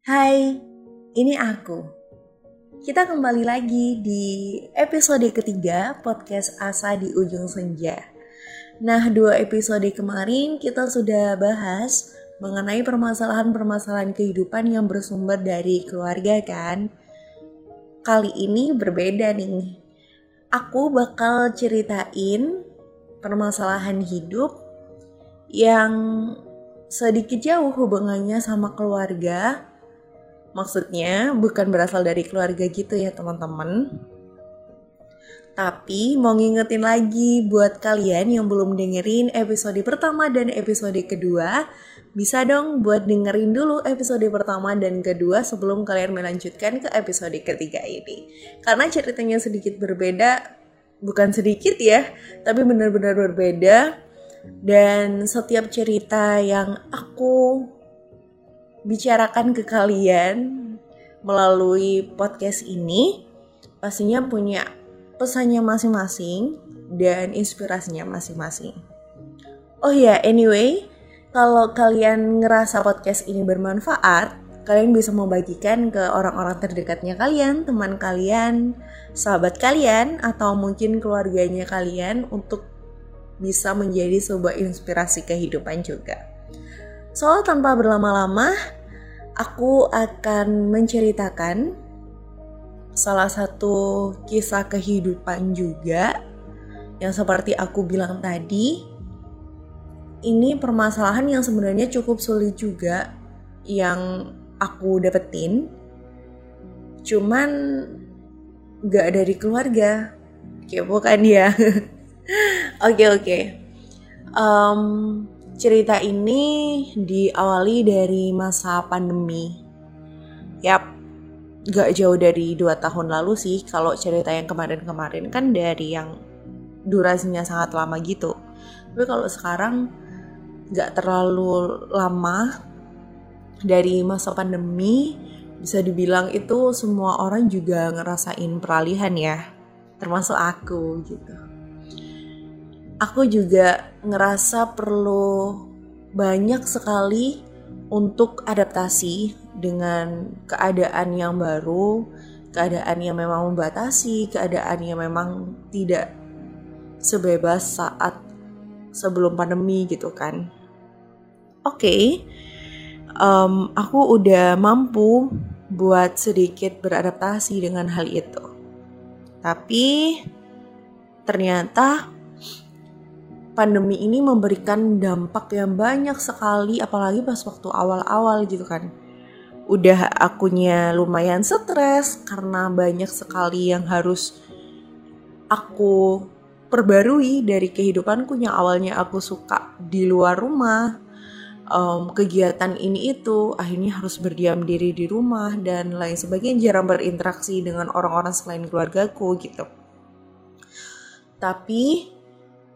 Hai, ini aku. Kita kembali lagi di episode ketiga podcast Asa di Ujung Senja. Nah, dua episode kemarin kita sudah bahas mengenai permasalahan-permasalahan kehidupan yang bersumber dari keluarga kan. Kali ini berbeda nih. Aku bakal ceritain permasalahan hidup yang sedikit jauh hubungannya sama keluarga. Maksudnya bukan berasal dari keluarga gitu ya teman-teman. Tapi mau ngingetin lagi buat kalian yang belum dengerin episode pertama dan episode kedua, bisa dong buat dengerin dulu episode pertama dan kedua sebelum kalian melanjutkan ke episode ketiga ini. Karena ceritanya sedikit berbeda, bukan sedikit ya, tapi benar-benar berbeda dan setiap cerita yang aku bicarakan ke kalian melalui podcast ini pastinya punya pesannya masing-masing dan inspirasinya masing-masing. Oh ya, yeah, anyway, kalau kalian ngerasa podcast ini bermanfaat, kalian bisa membagikan ke orang-orang terdekatnya kalian, teman kalian, sahabat kalian, atau mungkin keluarganya kalian untuk bisa menjadi sebuah inspirasi kehidupan juga. So, tanpa berlama-lama, aku akan menceritakan salah satu kisah kehidupan juga yang seperti aku bilang tadi, ini permasalahan yang sebenarnya cukup sulit juga yang aku dapetin. Cuman gak dari keluarga. Kepo kan ya? Oke oke. Okay, Um, cerita ini diawali dari masa pandemi. Yap, gak jauh dari dua tahun lalu sih. Kalau cerita yang kemarin-kemarin kan dari yang durasinya sangat lama gitu. Tapi kalau sekarang gak terlalu lama dari masa pandemi bisa dibilang itu semua orang juga ngerasain peralihan ya termasuk aku gitu aku juga ngerasa perlu banyak sekali untuk adaptasi dengan keadaan yang baru, keadaan yang memang membatasi, keadaan yang memang tidak sebebas saat sebelum pandemi gitu kan. Oke, okay, um, aku udah mampu buat sedikit beradaptasi dengan hal itu. Tapi ternyata pandemi ini memberikan dampak yang banyak sekali apalagi pas waktu awal-awal gitu kan. Udah akunya lumayan stres karena banyak sekali yang harus aku perbarui dari kehidupanku yang awalnya aku suka di luar rumah. Um, kegiatan ini itu akhirnya harus berdiam diri di rumah dan lain sebagainya. Jarang berinteraksi dengan orang-orang selain keluargaku gitu. Tapi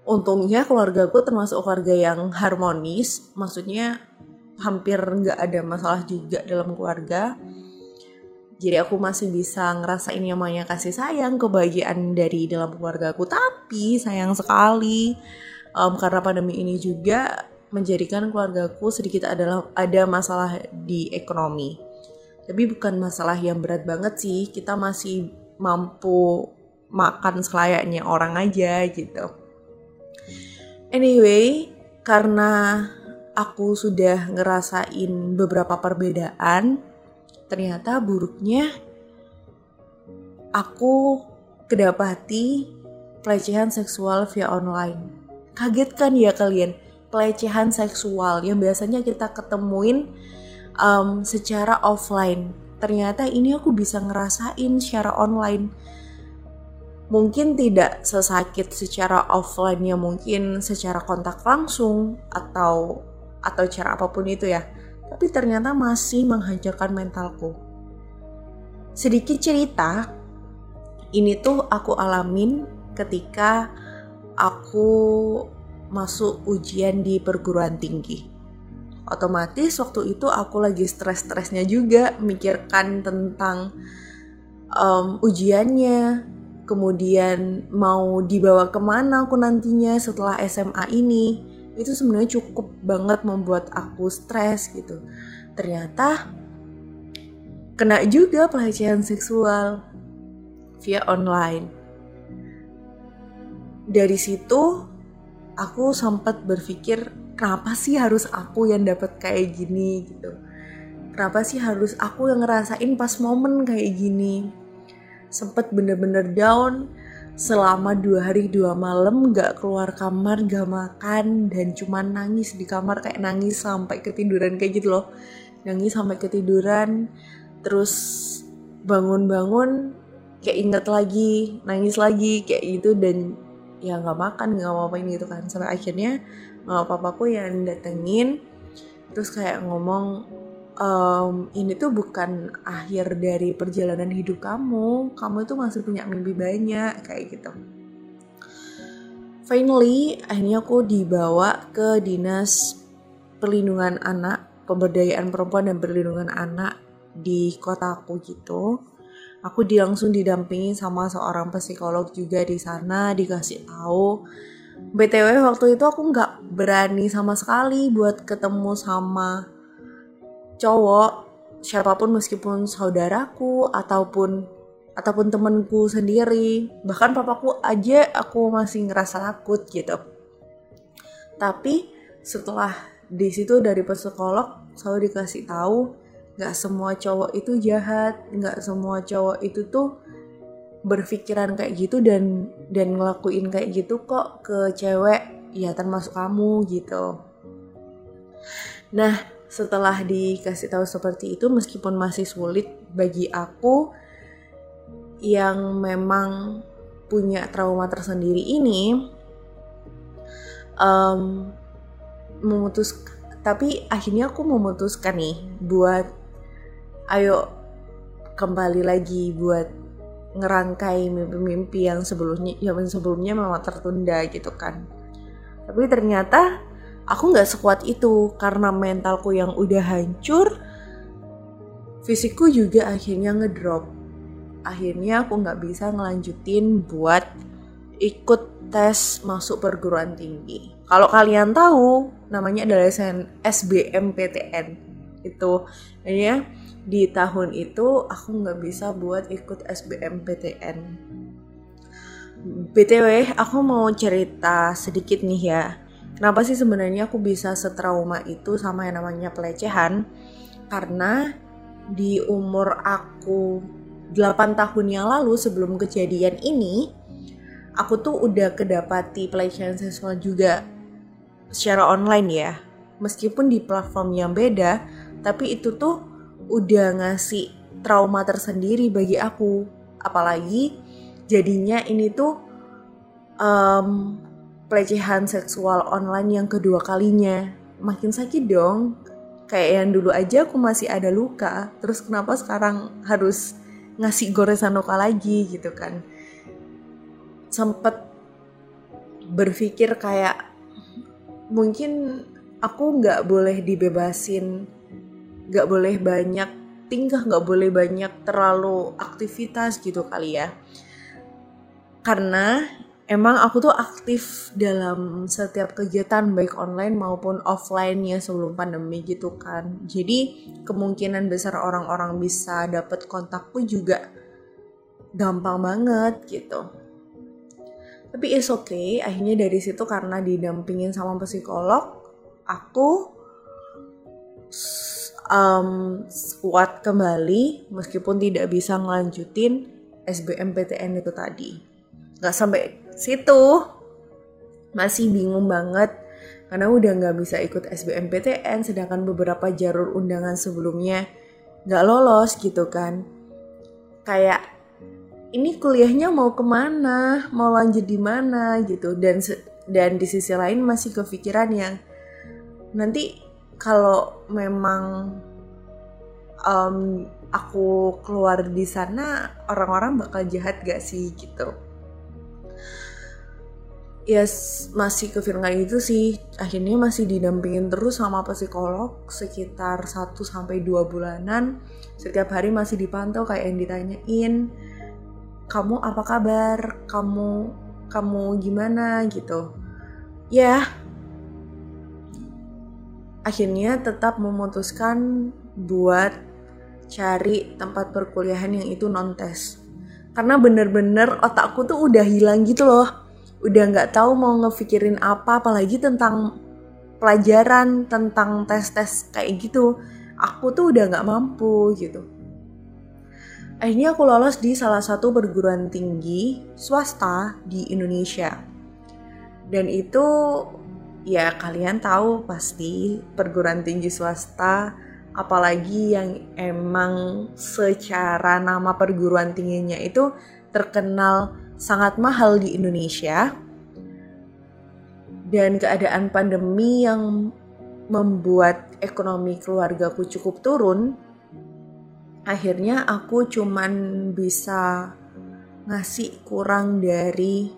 untungnya keluarga gue termasuk keluarga yang harmonis. Maksudnya hampir nggak ada masalah juga dalam keluarga. Jadi aku masih bisa ngerasain yang namanya kasih sayang kebahagiaan dari dalam keluarga aku. Tapi sayang sekali um, karena pandemi ini juga menjadikan keluargaku sedikit adalah ada masalah di ekonomi. Tapi bukan masalah yang berat banget sih. Kita masih mampu makan selayaknya orang aja gitu Anyway, karena aku sudah ngerasain beberapa perbedaan, ternyata buruknya aku kedapati pelecehan seksual via online. Kaget kan ya kalian? Pelecehan seksual yang biasanya kita ketemuin um, secara offline. Ternyata ini aku bisa ngerasain secara online mungkin tidak sesakit secara offline ya mungkin secara kontak langsung atau atau cara apa pun itu ya. Tapi ternyata masih menghancurkan mentalku. Sedikit cerita ini tuh aku alamin ketika aku masuk ujian di perguruan tinggi. Otomatis waktu itu aku lagi stres-stresnya juga mikirkan tentang um, ujiannya kemudian mau dibawa ke mana aku nantinya setelah SMA ini itu sebenarnya cukup banget membuat aku stres gitu ternyata kena juga pelecehan seksual via online. Dari situ aku sempat berpikir kenapa sih harus aku yang dapat kayak gini gitu. Kenapa sih harus aku yang ngerasain pas momen kayak gini. Sempet bener-bener down. Selama dua hari dua malam gak keluar kamar gak makan dan cuma nangis di kamar kayak nangis sampai ketiduran kayak gitu loh. Nangis sampai ketiduran terus bangun-bangun kayak inget lagi nangis lagi kayak gitu dan ya nggak makan nggak mau apain gitu kan. Sampai akhirnya mama papaku yang datengin terus kayak ngomong um, ini tuh bukan akhir dari perjalanan hidup kamu. Kamu itu masih punya mimpi banyak kayak gitu. Finally akhirnya aku dibawa ke dinas perlindungan anak pemberdayaan perempuan dan perlindungan anak di kotaku gitu. Aku langsung didampingi sama seorang psikolog juga di sana dikasih tahu. Btw waktu itu aku nggak berani sama sekali buat ketemu sama cowok siapa pun meskipun saudaraku ataupun ataupun temenku sendiri bahkan papaku aja aku masih ngerasa takut gitu. Tapi setelah di situ dari psikolog selalu dikasih tahu nggak semua cowok itu jahat nggak semua cowok itu tuh berpikiran kayak gitu dan dan ngelakuin kayak gitu kok ke cewek ya termasuk kamu gitu. Nah setelah dikasih tahu seperti itu meskipun masih sulit bagi aku yang memang punya trauma tersendiri ini um, memutus tapi akhirnya aku memutuskan nih buat ayo kembali lagi buat ngerangkai mimpi-mimpi yang sebelumnya yang sebelumnya memang tertunda gitu kan. Tapi ternyata aku nggak sekuat itu karena mentalku yang udah hancur fisikku juga akhirnya ngedrop akhirnya aku nggak bisa ngelanjutin buat ikut tes masuk perguruan tinggi kalau kalian tahu namanya adalah SBMPTN itu ya di tahun itu aku nggak bisa buat ikut SBMPTN. BTW, aku mau cerita sedikit nih ya. Kenapa sih sebenarnya aku bisa setrauma itu sama yang namanya pelecehan? Karena di umur aku 8 tahun yang lalu sebelum kejadian ini, aku tuh udah kedapati pelecehan seksual juga secara online ya. Meskipun di platform yang beda, tapi itu tuh udah ngasih trauma tersendiri bagi aku apalagi jadinya ini tuh um, pelecehan seksual online yang kedua kalinya. Makin sakit dong. Kayak yang dulu aja aku masih ada luka. Terus kenapa sekarang harus ngasih goresan luka lagi gitu kan? Sempet berpikir kayak mungkin aku nggak boleh dibebasin nggak boleh banyak tingkah nggak boleh banyak terlalu aktivitas gitu kali ya. Karena emang aku tuh aktif dalam setiap kegiatan baik online maupun offline ya sebelum pandemi gitu kan jadi kemungkinan besar orang-orang bisa dapet kontakku juga gampang banget gitu tapi is okay akhirnya dari situ karena didampingin sama psikolog aku um, kuat kembali meskipun tidak bisa ngelanjutin SBMPTN itu tadi. Gak sampai situ, masih bingung banget. Karena udah nggak bisa ikut SBMPTN sedangkan beberapa jalur undangan sebelumnya nggak lolos gitu kan. Kayak ini kuliahnya mau ke mana, mau lanjut di mana? gitu. Dan dan di sisi lain masih kepikiran yang nanti kalau memang um, aku keluar di sana orang-orang bakal jahat gak sih? gitu yes masih kepikiran itu sih. Akhirnya masih didampingin terus sama psikolog sekitar 1 sampai 2 bulanan. Setiap hari masih dipantau kayak yang ditanyain kamu apa kabar? Kamu kamu gimana? gitu. Ya. Akhirnya tetap memutuskan buat cari tempat perkuliahan yang itu non tes karena bener-bener otakku tuh udah hilang gitu loh udah nggak tahu mau ngefikirin apa apalagi tentang pelajaran tentang tes-tes kayak gitu. Aku tuh udah nggak mampu gitu. Akhirnya aku lolos di salah satu perguruan tinggi swasta di Indonesia. Dan itu ya kalian tahu pasti perguruan tinggi swasta apalagi yang emang secara nama perguruan tingginya itu terkenal sangat mahal di Indonesia. Dan keadaan pandemi yang membuat ekonomi keluargaku cukup turun akhirnya aku cuman bisa ngasih kurang dari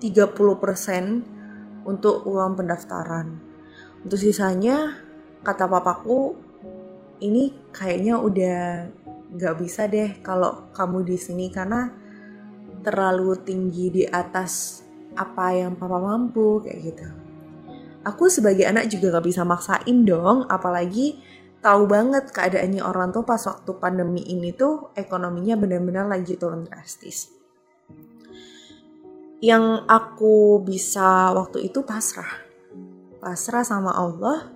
30% untuk uang pendaftaran. Untuk sisanya kata papaku ini kayaknya udah nggak bisa deh kalau kamu di sini karena terlalu tinggi di atas apa yang papa mampu kayak gitu. Aku sebagai anak juga gak bisa maksain dong, apalagi tahu banget keadaannya orang tua pas waktu pandemi ini tuh ekonominya benar-benar lagi turun drastis. Yang aku bisa waktu itu pasrah. Pasrah sama Allah,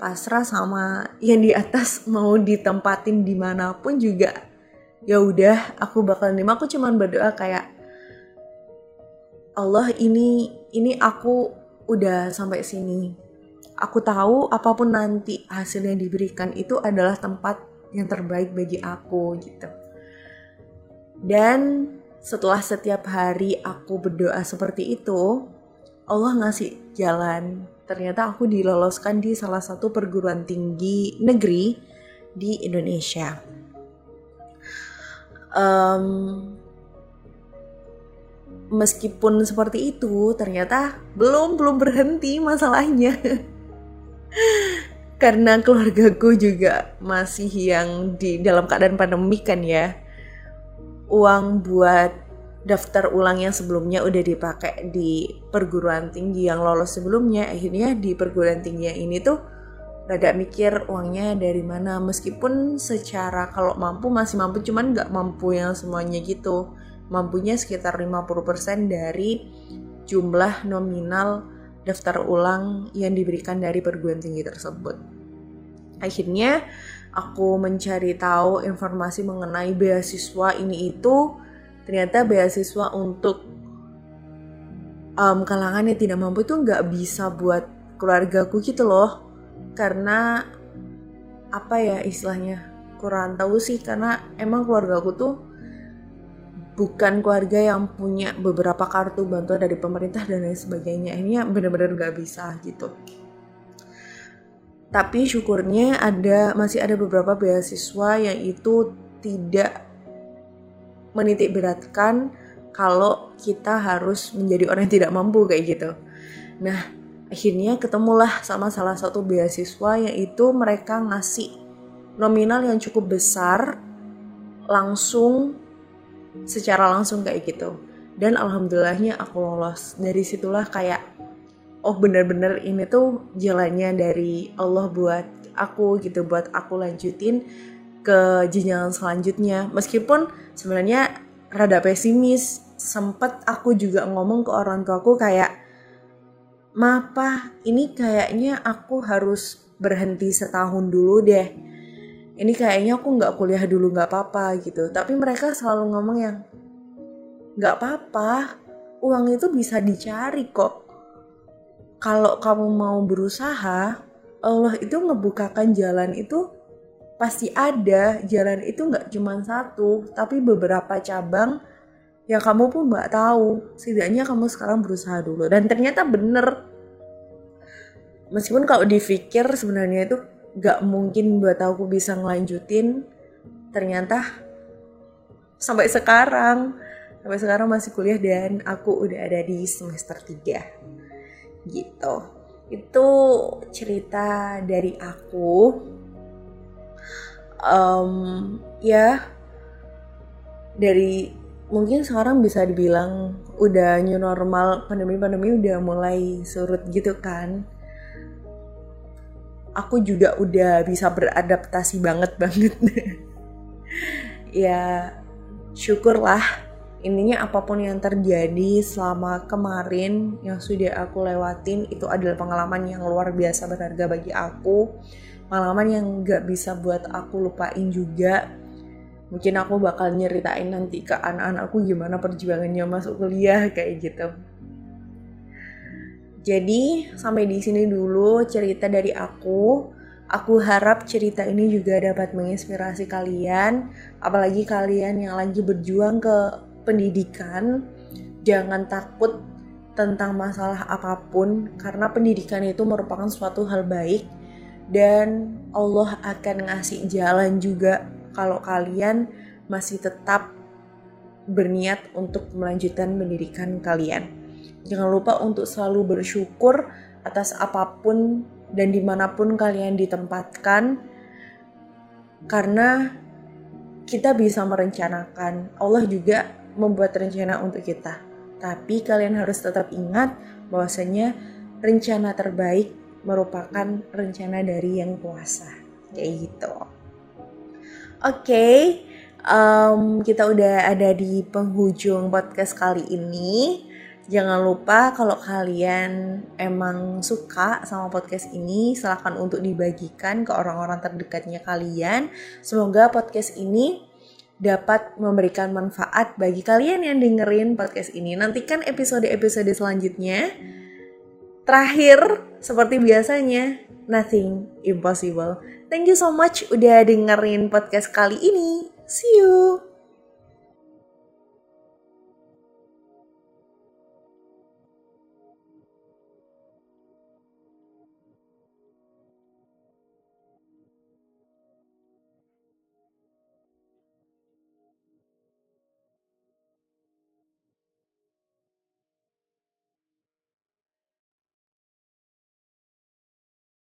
pasrah sama yang di atas mau ditempatin di mana pun juga ya udah aku bakal nerima. Aku cuman berdoa kayak Allah ini ini aku udah sampai sini. Aku tahu apa pun nanti hasil yang diberikan itu adalah tempat yang terbaik bagi aku gitu. Dan setelah setiap hari aku berdoa seperti itu Allah ngasih jalan. Ternyata aku diloloskan di salah satu perguruan tinggi negeri di Indonesia. Um, meskipun seperti itu, ternyata belum belum berhenti masalahnya. Karena keluargaku juga masih yang di dalam keadaan pandemi kan ya. Uang buat daftar ulang yang sebelumnya udah dipakai di perguruan tinggi yang lolos sebelumnya akhirnya di perguruan tinggi yang ini tuh rada mikir uangnya dari mana. Meskipun secara kalau mampu masih mampu cuman nggak mampu yang semuanya gitu. Mampunya sekitar 50% dari jumlah nominal daftar ulang yang diberikan dari perguruan tinggi tersebut. Akhirnya aku mencari tahu informasi mengenai beasiswa ini itu. Ternyata beasiswa untuk um, kalangan yang tidak mampu itu nggak bisa buat keluargaku gitu loh karena apa ya istilahnya kurang tahu sih. Karena emang keluargaku tuh bukan keluarga yang punya beberapa kartu bantuan dari pemerintah dan lain sebagainya. Ini benar-benar nggak bisa gitu. Tapi syukurnya ada masih ada beberapa beasiswa yang itu tidak menitik beratkan kalau kita harus menjadi orang yang tidak mampu kayak gitu. Nah, akhirnya ketemulah sama salah satu beasiswa yaitu mereka ngasih nominal yang cukup besar langsung secara langsung kayak gitu. Dan alhamdulillahnya aku lolos. Dari situlah kayak oh bener-bener ini tuh jalannya dari Allah buat aku gitu buat aku lanjutin ke jenjang selanjutnya meskipun sebenarnya rada pesimis sempet aku juga ngomong ke orang tuaku kayak Mapa ini kayaknya aku harus berhenti setahun dulu deh. Ini kayaknya aku nggak kuliah dulu nggak apa-apa gitu. Tapi mereka selalu ngomong yang nggak apa-apa. Uang itu bisa dicari kok. Kalau kamu mau berusaha Allah itu ngebukakan jalan itu pasti ada. Jalan itu nggak cuma satu tapi beberapa cabang yang kamu pun nggak tahu. Setidaknya kamu sekarang berusaha dulu. Dan ternyata bener. Meskipun kalau dipikir sebenarnya itu nggak mungkin buat aku bisa ngelanjutin ternyata sampai sekarang sampai sekarang masih kuliah dan aku udah ada di semester 3 gitu. Itu cerita dari aku. Um, ya dari mungkin sekarang bisa dibilang udah new normal pandemi-pandemi udah mulai surut gitu kan. Aku juga udah bisa beradaptasi banget banget. Ya syukurlah. Intinya apa pun yang terjadi selama kemarin yang sudah aku lewatin itu adalah pengalaman yang luar biasa berharga bagi aku. Pengalaman yang gak bisa buat aku lupain juga mungkin aku bakal nyeritain nanti ke anak-anak aku gimana perjuangannya masuk kuliah kayak gitu jadi sampai di sini dulu cerita dari aku. Aku harap cerita ini juga dapat menginspirasi kalian, apalagi kalian yang lagi berjuang ke pendidikan. Jangan takut tentang masalah apa pun, karena pendidikan itu merupakan suatu hal baik, dan Allah akan ngasih jalan juga kalau kalian masih tetap berniat untuk melanjutkan pendidikan kalian. Jangan lupa untuk selalu bersyukur atas apa pun dan di mana pun kalian ditempatkan. Karena kita bisa merencanakan. Allah juga membuat rencana untuk kita. Tapi kalian harus tetap ingat bahwasanya rencana terbaik merupakan rencana dari yang kuasa. Kayak gitu. Oke, okay, um, kita udah ada di penghujung podcast kali ini. Jangan lupa kalau kalian emang suka sama podcast ini, silahkan untuk dibagikan ke orang-orang terdekatnya kalian. Semoga podcast ini dapat memberikan manfaat bagi kalian yang dengerin podcast ini. Nantikan episode-episode selanjutnya. Terakhir, seperti biasanya, nothing impossible. Thank you so much udah dengerin podcast kali ini. See you!